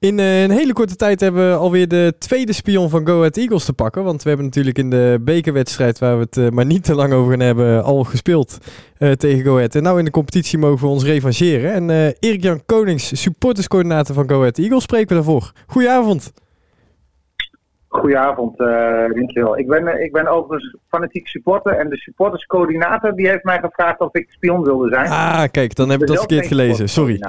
In eh, een hele korte tijd hebben we alweer de tweede spion van Go Ahead Eagles te pakken. Want we hebben natuurlijk in de bekerwedstrijd, waar we het eh, maar niet te lang over gaan hebben, al gespeeld eh, tegen Go Ahead. En nou in de competitie mogen we ons revancheren. En eh, Erik-Jan Konings, supporterscoördinator van Go Ahead Eagles, spreken we daarvoor. Goedenavond. Goedenavond, dankjewel. Ik ben, eh, ik ben overigens fanatiek supporter en de supporterscoördinator die heeft mij gevraagd of ik spion wilde zijn. Ah, kijk, dan heb ik dat zelf verkeerd gelezen. Sorry.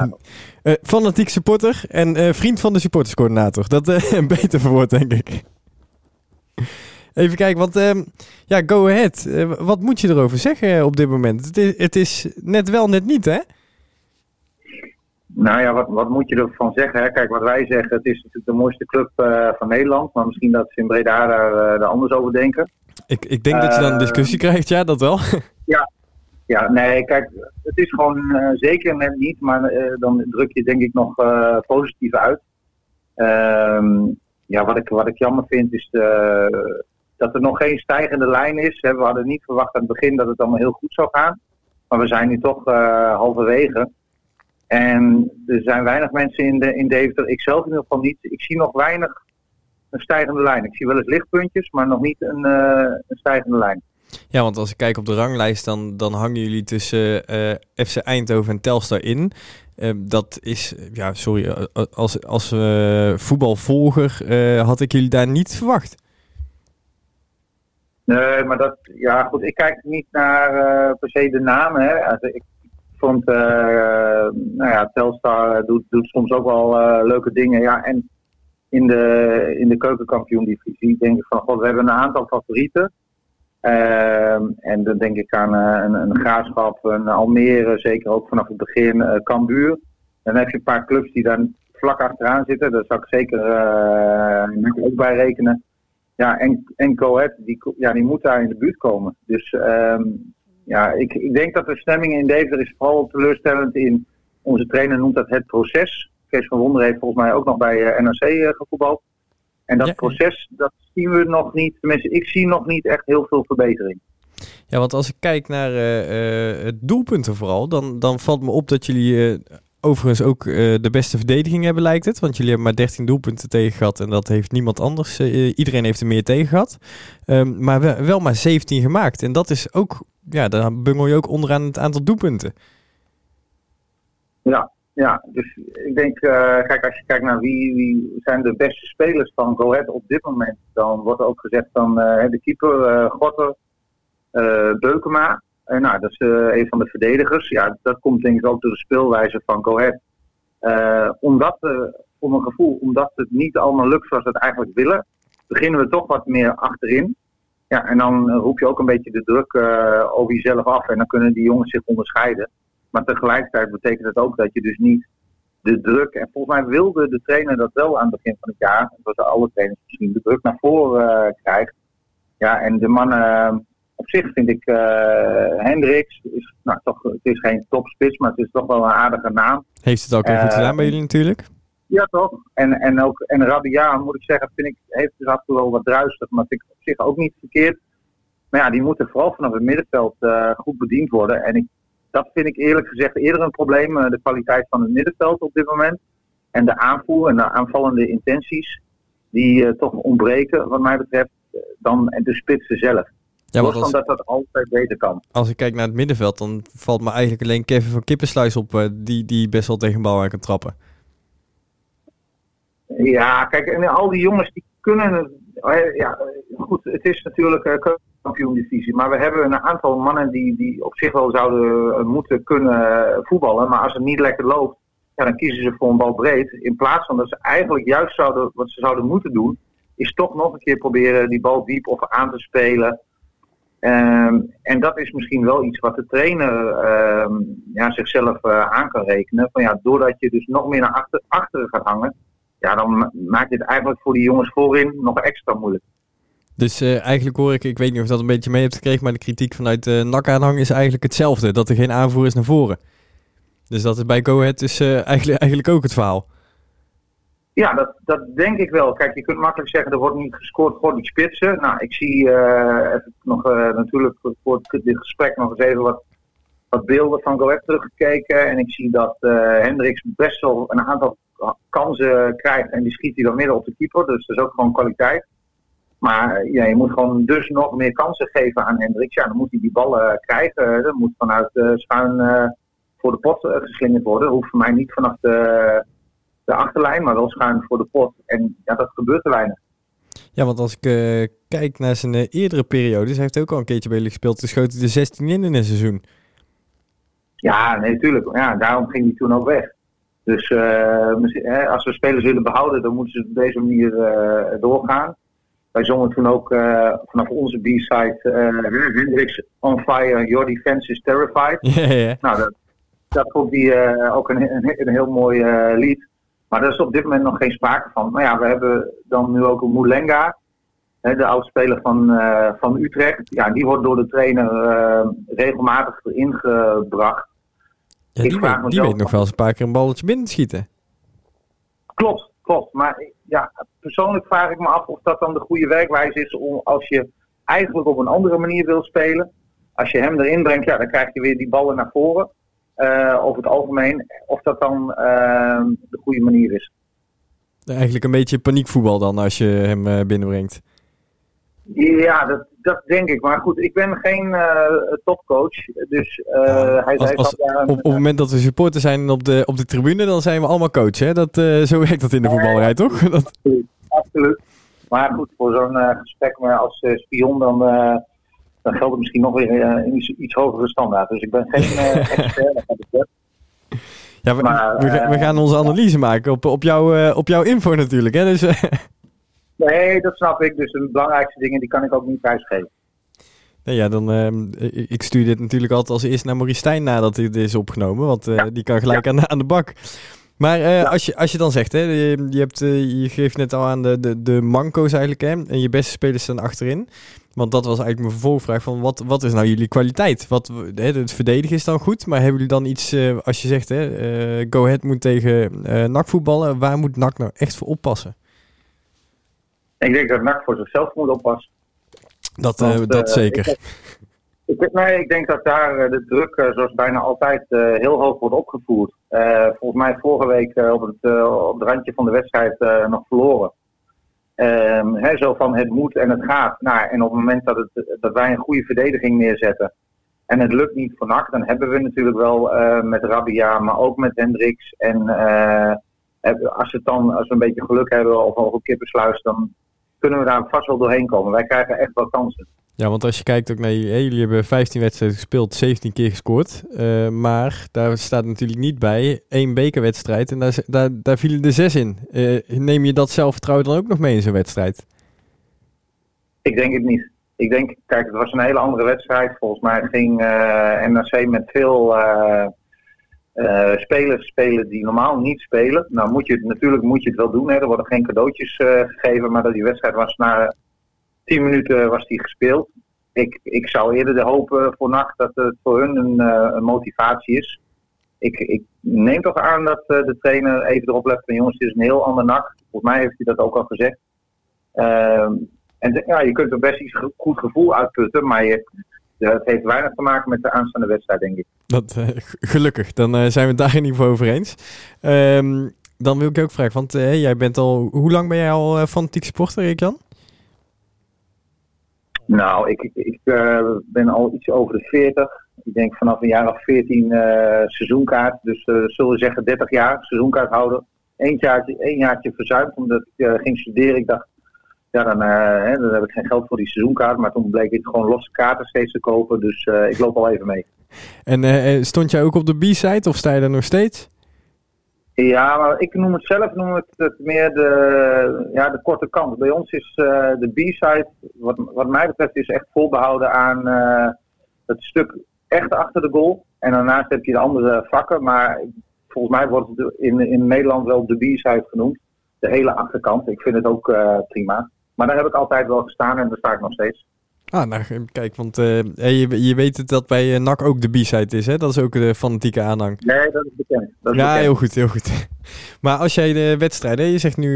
Eh, fanatiek supporter en vriend van de supporterscoördinator. Dat een beter verwoord, denk ik. Even kijken, want ehm, ja, go ahead. Wat moet je erover zeggen op dit moment? Het is, het is net wel, net niet, hè? Nou ja, wat, wat moet je ervan zeggen? Hè? Kijk, wat wij zeggen, het is natuurlijk de mooiste club eh, van Nederland, maar misschien dat ze in Breda daar, eh, daar anders over denken. Ik, ik denk dat je dan een Eh, discussie krijgt, ja, dat wel. Ja, nee, kijk, het is gewoon zeker net niet, maar dan druk je denk ik nog positief uit. Ehm, ja, wat ik, wat ik jammer vind is eh, dat er nog geen stijgende lijn is. Hè. We hadden niet verwacht aan het begin dat het allemaal heel goed zou gaan. Maar we zijn nu toch halverwege. En er zijn weinig mensen in, de, in Deventer, ik zelf in ieder geval niet. Ik zie nog weinig een stijgende lijn. Ik zie wel eens lichtpuntjes, maar nog niet een, eh, een stijgende lijn. Ja, want als ik kijk op de ranglijst, dan, dan hangen jullie tussen eh, FC Eindhoven en Telstar in. Eh, dat is, ja, sorry, als, als voetbalvolger had ik jullie daar niet verwacht. Nee, maar dat, ja goed, ik kijk niet naar per se de namen. Hè. Also, ik vond, eh, nou ja, Telstar doet, doet soms ook wel eh, leuke dingen. Ja, en in de, in de keukenkampioen-divisie denk ik van, god, we hebben een aantal favorieten. Ehm, en dan denk ik aan eh, een, een Graafschap, een Almere, zeker ook vanaf het begin, eh Cambuur. Dan heb je een paar clubs die daar vlak achteraan zitten. Daar zou ik zeker eh, ook bij rekenen. Ja, en, en die, ja, die moet daar in de buurt komen. Dus ehm, ja, ik, ik denk dat de stemming in Deventer is vooral teleurstellend in... Onze trainer noemt dat het proces. Kees van Wonder heeft volgens mij ook nog bij eh, NRC eh, gevoetbald. En dat Ja. proces, dat zien we nog niet. Tenminste, ik zie nog niet echt heel veel verbetering. Ja, want als ik kijk naar eh, het doelpunten vooral, dan, dan valt me op dat jullie overigens ook de beste verdediging hebben, lijkt het. Want jullie hebben maar 13 doelpunten tegen gehad en dat heeft niemand anders. iedereen heeft er meer tegen gehad. Ehm, maar wel, wel maar 17 gemaakt. En dat is ook, ja, dan bungel je ook onderaan het aantal doelpunten. Ja, ja, dus ik denk, eh, kijk, als je kijkt naar wie, wie zijn de beste spelers van Go op dit moment, dan wordt ook gezegd van eh, de keeper, Gorter, eh, Beukema. En nou, dat is een van de verdedigers. Ja, dat komt denk ik ook door de speelwijze van Go Ahead. Omdat, voor mijn gevoel, omdat het niet allemaal lukt zoals we het eigenlijk willen, beginnen we toch wat meer achterin. Ja, en dan eh, roep je ook een beetje de druk eh, over jezelf af en dan kunnen die jongens zich onderscheiden. Maar tegelijkertijd betekent het ook dat je dus niet de druk, en volgens mij wilde de trainer dat wel aan het begin van het jaar, dat alle trainers misschien, de druk naar voren eh, krijgt. Ja, en de mannen, op zich vind ik, eh Hendricks, is, nou, toch, het is geen topspits, maar het is toch wel een aardige naam. Heeft het ook goed Eh, gedaan bij jullie natuurlijk. Ja, toch? En, en ook en Rabia, moet ik zeggen, vind ik, heeft dus af en toe wel wat druistig, maar vind ik op zich ook niet verkeerd. Maar ja, die moeten vooral vanaf het middenveld eh, goed bediend worden. En ik, dat vind ik eerlijk gezegd eerder een probleem, eh, de kwaliteit van het middenveld op dit moment. En de aanvoer en de aanvallende intenties, die eh, toch ontbreken, wat mij betreft, dan de spitsen zelf. Ja, want als, dat dat altijd beter kan. als ik kijk naar het middenveld, dan valt me eigenlijk alleen Kevin van Kippensluis op, die, die best wel tegen een bal aan kan trappen. Ja, kijk, en al die jongens die kunnen. eh, Ja, eh, goed, het is natuurlijk een kampioen-divisie. Maar we hebben een aantal mannen die, die op zich wel zouden eh, moeten kunnen eh, voetballen. Maar als het niet lekker loopt, ja, dan kiezen ze voor een bal breed. In plaats van dat ze eigenlijk juist zouden, wat ze zouden moeten doen, is toch nog een keer proberen die bal diep of aan te spelen. Ehm, en dat is misschien wel iets wat de trainer ehm, ja, zichzelf eh, aan kan rekenen. Van, ja, doordat je dus nog meer naar achter, achteren gaat hangen, ja, dan ma- maakt dit eigenlijk voor die jongens voorin nog extra moeilijk. Dus eh, eigenlijk hoor ik, ik weet niet of je dat een beetje mee hebt gekregen, maar de kritiek vanuit de NAC-aanhang is eigenlijk hetzelfde. Dat er geen aanvoer is naar voren. Dus dat is bij Go Ahead dus, eh, eigenlijk, eigenlijk ook het verhaal. Ja, dat, dat denk ik wel. Kijk, je kunt makkelijk zeggen, er wordt niet gescoord voor die spitsen. Nou, ik zie eh, nog eh, natuurlijk voor het- dit gesprek nog eens even wat, wat beelden van Go Ahead teruggekeken. En ik zie dat eh Hendricks best wel een aantal kansen krijgt en die schiet hij dan midden op de keeper. Dus dat is ook gewoon kwaliteit. Maar ja, je moet gewoon dus nog meer kansen geven aan Hendricks. Ja, dan moet hij die ballen krijgen. Dat moet vanuit uh, schuin uh, voor de pot uh, geslingerd worden. Dat hoeft voor mij niet vanaf de, de achterlijn, maar wel schuin voor de pot. En ja, dat gebeurt te weinig. Ja, want als ik kijk naar zijn eerdere periodes, hij heeft ook al een keertje bij jullie gespeeld. Toen schoot hij er 16 in in een seizoen. Ja, nee, natuurlijk. Ja, daarom ging hij toen ook weg. Dus uh, als we spelers willen behouden, dan moeten ze op deze manier doorgaan. Wij zongen toen ook vanaf onze B-side Hendrix on fire, your defense is terrified. Yeah, yeah. Nou, dat, dat vond hij ook een, een, een, heel mooi lied. Maar daar is op dit moment nog geen sprake van. Maar ja, we hebben dan nu ook een Moulenga, hè, de oudspeler van, van Utrecht. Ja, die wordt door de trainer regelmatig ingebracht. Ja, die weet, die weet nog wel eens een paar keer een balletje binnen schieten. Klopt, klopt. Maar ja, persoonlijk vraag ik me af of dat dan de goede werkwijze is om als je eigenlijk op een andere manier wil spelen. Als je hem erin brengt, ja, dan krijg je weer die ballen naar voren uh, over het algemeen, of dat dan uh, de goede manier is. Eigenlijk een beetje paniekvoetbal dan als je hem uh, binnenbrengt. Ja, dat, dat denk ik. Maar goed, ik ben geen topcoach. Dus ja, hij als, als, op, op, het moment dat we supporter zijn op de, op de tribune, dan zijn we allemaal coach. Hè? Dat, zo werkt dat in de voetballerij, toch? Dat... Absoluut, absoluut. Maar goed, voor zo'n gesprek als spion dan dan geldt het misschien nog weer een iets, iets hogere standaard. Dus ik ben geen expert. ja, we, maar, we, we, gaan onze analyse maken op, op, jou, op jouw info natuurlijk. Hè? Dus, nee, dat snap ik. Dus de belangrijkste dingen die kan ik ook niet prijsgeven. Nee, ja, dan, uh, ik stuur dit natuurlijk altijd als eerst naar Maurice Stijn nadat dit is opgenomen. Want uh, ja. die kan gelijk ja. aan, aan de bak. Maar uh, ja. als, je, als je dan zegt, hè, je, je, hebt, je geeft net al aan de, de, de manco's eigenlijk. Hè, en je beste spelers staan achterin. Want dat was eigenlijk mijn vervolgvraag van wat, wat is nou jullie kwaliteit? Wat, hè, het verdedigen is dan goed, maar hebben jullie dan iets, uh, als je zegt, hè, Go Ahead moet tegen NAC voetballen, waar moet NAC nou echt voor oppassen? Ik denk dat NAC voor zichzelf moet oppassen. Dat, Want, dat zeker. Ik, ik, nee, ik denk dat daar de druk, zoals bijna altijd, heel hoog wordt opgevoerd. volgens mij vorige week op, het, op het randje van de wedstrijd nog verloren. Um, he, zo van het moet en het gaat. Nou, en op het moment dat, het, dat wij een goede verdediging neerzetten en het lukt niet voor NAC, dan hebben we natuurlijk wel uh, met Rabia, maar ook met Hendricks. En uh, als, het dan, als we een beetje geluk hebben of over Kippersluis, dan kunnen we daar vast wel doorheen komen. Wij krijgen echt wel kansen. Ja, want als je kijkt ook naar jullie hebben 15 wedstrijden gespeeld, 17 keer gescoord. Uh, maar daar staat natuurlijk niet bij één bekerwedstrijd en daar, daar, daar vielen er zes in. Uh, neem je dat zelfvertrouwen dan ook nog mee in zo'n wedstrijd? Ik denk het niet. Ik denk, kijk, het was een hele andere wedstrijd. Volgens mij ging uh, NAC met veel spelers spelen die normaal niet spelen. Nou, moet je natuurlijk moet je het wel doen. Hè. Er worden geen cadeautjes gegeven, maar dat die wedstrijd was na 10 minuten was die gespeeld. Ik, ik zou eerder de hopen voor nacht dat het voor hun een, motivatie is. Ik, ik, neem toch aan dat de trainer even erop let van jongens, het is een heel ander nacht. Volgens mij heeft hij dat ook al gezegd. Uh, en ja, je kunt er best iets goed gevoel uitputten, maar je, het heeft weinig te maken met de aanstaande wedstrijd, denk ik. Dat, uh, gelukkig, dan uh, zijn we het daar in ieder geval over eens. Um, dan wil ik ook vragen, want uh, jij bent al, hoe lang ben jij al fanatiek supporter, Erik-Jan? Nou, ik, ik ben al iets over de 40. Ik denk vanaf een jaar of 14 uh, seizoenkaart. Dus zullen we zeggen 30 jaar seizoenkaart houden. Eén jaartje, jaartje verzuimd omdat ik ging studeren. Ik dacht, ja, dan, hè, dan heb ik geen geld voor die seizoenkaart. Maar toen bleek ik gewoon losse kaarten steeds te kopen. Dus ik loop al even mee. En stond jij ook op de B-side of sta je er nog steeds? Ja, maar ik noem het zelf noem ik het meer de, ja, de korte kant. Bij ons is uh, de B-side, wat, wat mij betreft, is echt volbehouden aan uh, het stuk echt achter de goal. En daarnaast heb je de andere vakken, maar volgens mij wordt het in, in Nederland wel de B-side genoemd. De hele achterkant. Ik vind het ook uh, prima. Maar daar heb ik altijd wel gestaan en daar sta ik nog steeds. Ah, nou, kijk, want uh, je, je weet het dat bij uh, NAC ook de B-side is, hè? Dat is ook de fanatieke aanhang. Nee, dat is bekend. Dat is ja, bekend. heel goed, heel goed. Maar als jij de wedstrijden, je zegt nu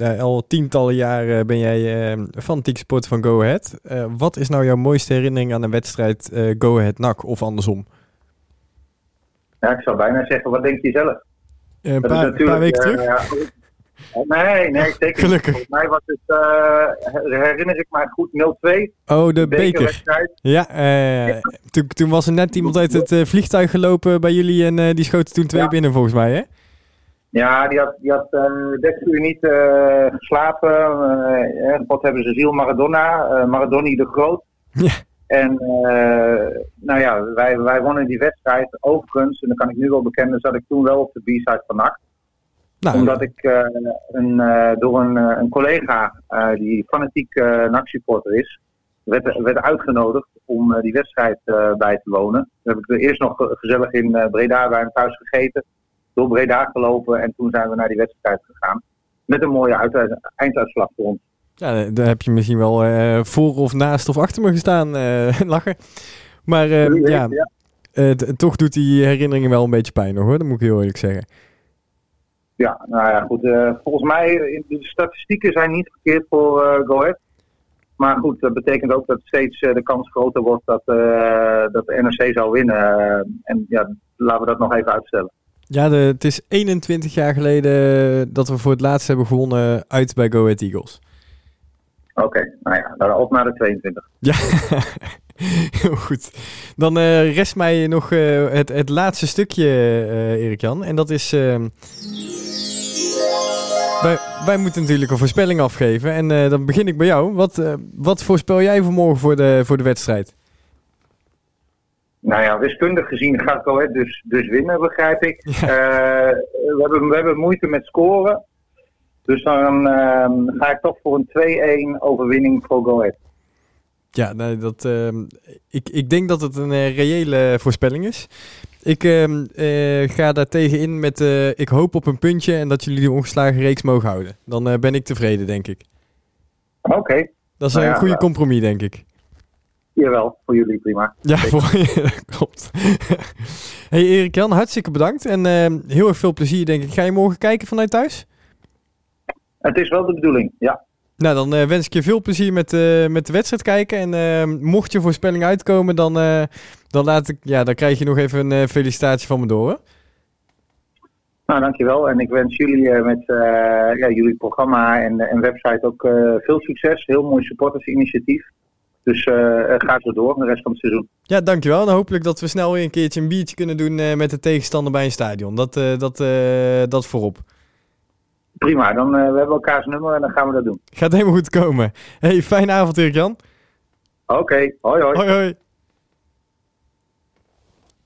uh, al tientallen jaren ben jij fanatiek supporter van Go Ahead. wat is nou jouw mooiste herinnering aan een wedstrijd Go Ahead NAC of andersom? Ja, ik zou bijna zeggen, wat denk je zelf? Een paar, paar weken terug? eh, nee, nee, zeker. Gelukkig. Volgens mij was het, eh, herinner ik mij goed, 0-2. Oh, de beker. Ja, eh, toen, toen was er net iemand uit het eh, vliegtuig gelopen bij jullie en die schoten toen twee Ja. binnen volgens mij, hè? Ja, die had, die had 30 uur niet geslapen. Eh, God hebben ze ziel Maradona, Maradoni de Groot. Ja. En nou ja, wij, wij wonnen die wedstrijd. Overigens, en dan kan ik nu wel bekennen, zat ik toen wel op de B-side van. Nou, Omdat ik eh, een, eh, door een, eh, een collega, die fanatiek eh NAC-supporter is, werd, werd uitgenodigd om die wedstrijd bij te wonen. Toen heb ik er eerst nog ge- gezellig in Breda bij hem thuis gegeten. Door Breda gelopen en toen zijn we naar die wedstrijd gegaan. Met een mooie uit- einduitslag voor ons. ja, daar heb je misschien wel voor of naast of achter me gestaan eh, lachen. Maar ja, toch doet die herinneringen wel een beetje pijn nog hoor, dat moet ik heel eerlijk zeggen. Ja, nou ja, goed. eh, volgens mij, eh, de statistieken zijn niet verkeerd voor eh Go Ahead. Maar goed, dat betekent ook dat steeds de kans groter wordt dat, dat de NRC zou winnen. En ja, laten we dat nog even uitstellen. Ja, de, het is 21 jaar geleden dat we voor het laatst hebben gewonnen uit bij Go Ahead Eagles. Oké, nou ja, dan op naar de 22. Ja, heel goed. Dan eh, rest mij nog eh, het, het laatste stukje, eh Erik-Jan. En dat is... ehm, wij, wij moeten natuurlijk een voorspelling afgeven. En dan begin ik bij jou. Wat, wat voorspel jij voor morgen voor de, voor de wedstrijd? Nou ja, wiskundig gezien gaat Go Ahead dus, dus winnen, begrijp ik. Ja. We, hebben, we hebben moeite met scoren. Dus dan ehm, ga ik toch voor een 2-1 overwinning voor Go Ahead. Ja, nee, dat, ehm, ik, ik denk dat het een eh, reële voorspelling is. Ik ehm, eh, ga daar tegenin met... eh, ik hoop op een puntje en dat jullie die ongeslagen reeks mogen houden. Dan ben ik tevreden, denk ik. Oké, Dat is Nou een ja, goede ja. compromis, denk ik. jawel, voor jullie prima. Ja, voor je, klopt. hey Erik-Jan, hartstikke bedankt. En ehm, heel erg veel plezier, denk ik. Ga je morgen kijken vanuit thuis? Het is wel de bedoeling, ja. Nou, dan eh, wens ik je veel plezier met, eh, met de wedstrijd kijken. En ehm, mocht je voorspelling uitkomen, dan, eh, dan, laat ik, ja, dan krijg je nog even een eh, felicitatie van me door. Hè? Nou, dankjewel. En ik wens jullie eh, met eh, ja, jullie programma en, en website ook eh, veel succes. Heel mooi supportersinitiatief. Dus eh, eh, ga zo door de rest van het seizoen. Ja, dankjewel. En hopelijk dat we snel weer een keertje een biertje kunnen doen eh, met de tegenstander bij een stadion. Dat, eh, dat, eh, dat voorop. Prima, dan eh, we hebben elkaars nummer en dan gaan we dat doen. Gaat helemaal goed komen. Hey, fijne avond Erik-Jan. Oké, hoi hoi. Hoi hoi.